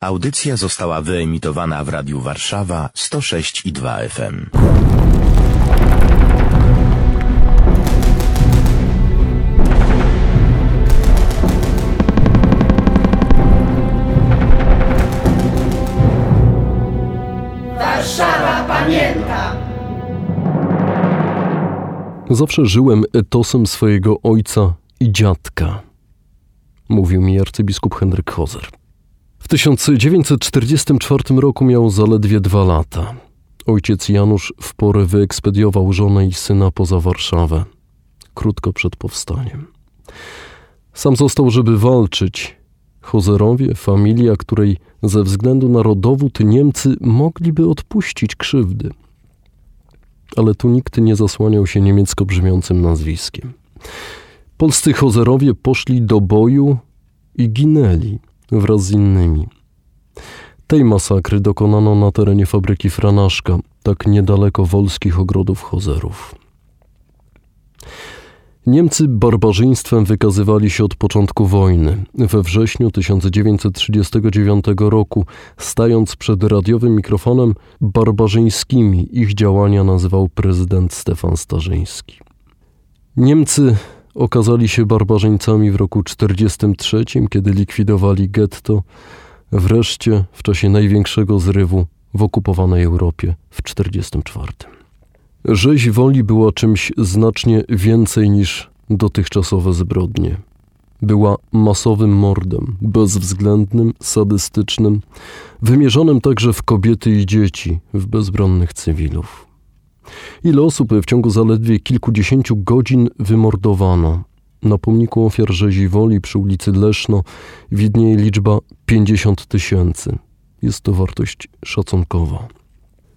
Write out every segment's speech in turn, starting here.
Audycja została wyemitowana w Radiu Warszawa 106 i 2 FM. Warszawa pamięta! Zawsze żyłem etosem swojego ojca i dziadka, mówił mi arcybiskup Henryk Hozer. W 1944 roku miał zaledwie dwa lata. Ojciec Janusz w porę wyekspediował żonę i syna poza Warszawę, krótko przed powstaniem. Sam został, żeby walczyć. Hozerowie, familia, której ze względu na rodowód Niemcy mogliby odpuścić krzywdy. Ale tu nikt nie zasłaniał się niemiecko brzmiącym nazwiskiem. Polscy Hozerowie poszli do boju i ginęli wraz z innymi. Tej masakry dokonano na terenie fabryki Franaszka, tak niedaleko wolskich ogrodów Hozerów. Niemcy barbarzyństwem wykazywali się od początku wojny. We wrześniu 1939 roku, stając przed radiowym mikrofonem, barbarzyńskimi ich działania nazywał prezydent Stefan Starzyński. Niemcy okazali się barbarzyńcami w roku 1943, kiedy likwidowali getto, wreszcie w czasie największego zrywu w okupowanej Europie w 1944. Rzeź woli była czymś znacznie więcej niż dotychczasowe zbrodnie. Była masowym mordem, bezwzględnym, sadystycznym, wymierzonym także w kobiety i dzieci, w bezbronnych cywilów. Ile osób w ciągu zaledwie kilkudziesięciu godzin wymordowano? Na pomniku ofiar rzezi woli przy ulicy Leszno widnieje liczba 50 tysięcy. Jest to wartość szacunkowa.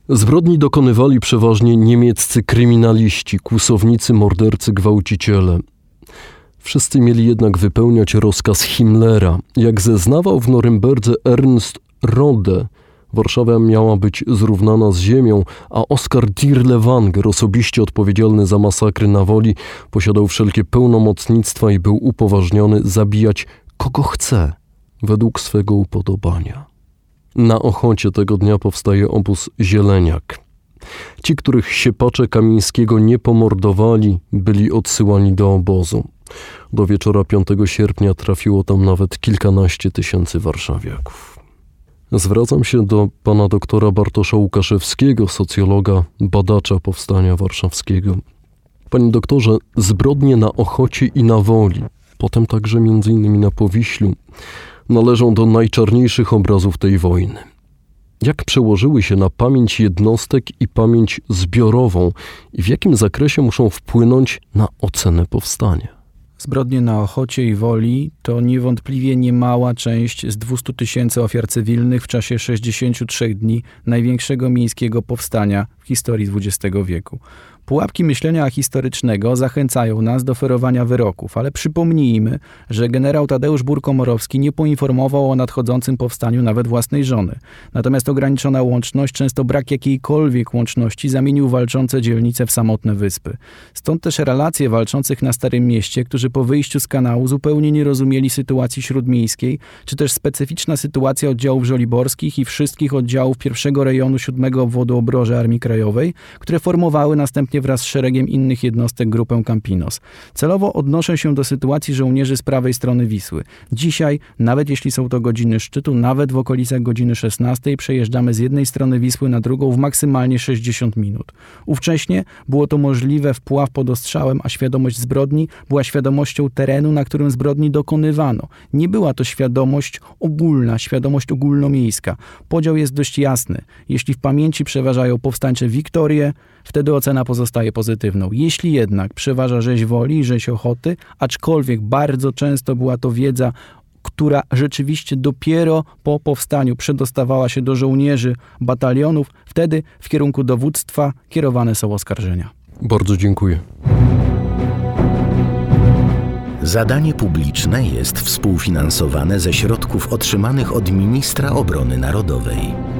Zbrodni dokonywali przeważnie niemieccy kryminaliści, kłusownicy, mordercy, gwałciciele. Wszyscy mieli jednak wypełniać rozkaz Himmlera. Jak zeznawał w Norymberdze Ernst Rode, Warszawa miała być zrównana z ziemią, a Oskar Dirlewanger, osobiście odpowiedzialny za masakry na woli, posiadał wszelkie pełnomocnictwa i był upoważniony zabijać kogo chce, według swego upodobania. Na Ochocie tego dnia powstaje obóz Zieleniak. Ci, których siepacze Kamińskiego nie pomordowali, byli odsyłani do obozu. Do wieczora 5 sierpnia trafiło tam nawet kilkanaście tysięcy warszawiaków. Zwracam się do pana doktora Bartosza Łukaszewskiego, socjologa, badacza powstania warszawskiego. Panie doktorze, zbrodnie na Ochocie i na Woli, potem także między innymi na Powiślu, należą do najczarniejszych obrazów tej wojny. Jak przełożyły się na pamięć jednostek i pamięć zbiorową i w jakim zakresie muszą wpłynąć na ocenę powstania? Zbrodnie na Ochocie i Woli to niewątpliwie niemała część z 200 tysięcy ofiar cywilnych w czasie 63 dni największego miejskiego powstania w historii XX wieku. Pułapki myślenia historycznego zachęcają nas do ferowania wyroków, ale przypomnijmy, że generał Tadeusz Burkomorowski nie poinformował o nadchodzącym powstaniu nawet własnej żony. Natomiast ograniczona łączność, często brak jakiejkolwiek łączności, zamienił walczące dzielnice w samotne wyspy. Stąd też relacje walczących na Starym Mieście, którzy po wyjściu z kanału zupełnie nie rozumieli sytuacji śródmiejskiej, czy też specyficzna sytuacja oddziałów żoliborskich i wszystkich oddziałów pierwszego rejonu siódmego obwodu obroży Armii Krajowej, które formowały następnie wraz z szeregiem innych jednostek grupę Campinos. Celowo odnoszę się do sytuacji żołnierzy z prawej strony Wisły. Dzisiaj, nawet jeśli są to godziny szczytu, nawet w okolicach godziny 16 przejeżdżamy z jednej strony Wisły na drugą w maksymalnie 60 minut. Ówcześnie było to możliwe wpław pod ostrzałem, a świadomość zbrodni była świadomością terenu, na którym zbrodni dokonywano. Nie była to świadomość ogólna, świadomość ogólnomiejska. Podział jest dość jasny. Jeśli w pamięci przeważają powstańcze Wiktorie, wtedy ocena pozostaje pozytywną. Jeśli jednak przeważa rzeź woli i rzeź ochoty, aczkolwiek bardzo często była to wiedza która rzeczywiście dopiero po powstaniu przedostawała się do żołnierzy batalionów, wtedy w kierunku dowództwa kierowane są oskarżenia. Bardzo dziękuję. Zadanie publiczne jest współfinansowane ze środków otrzymanych od Ministra Obrony Narodowej.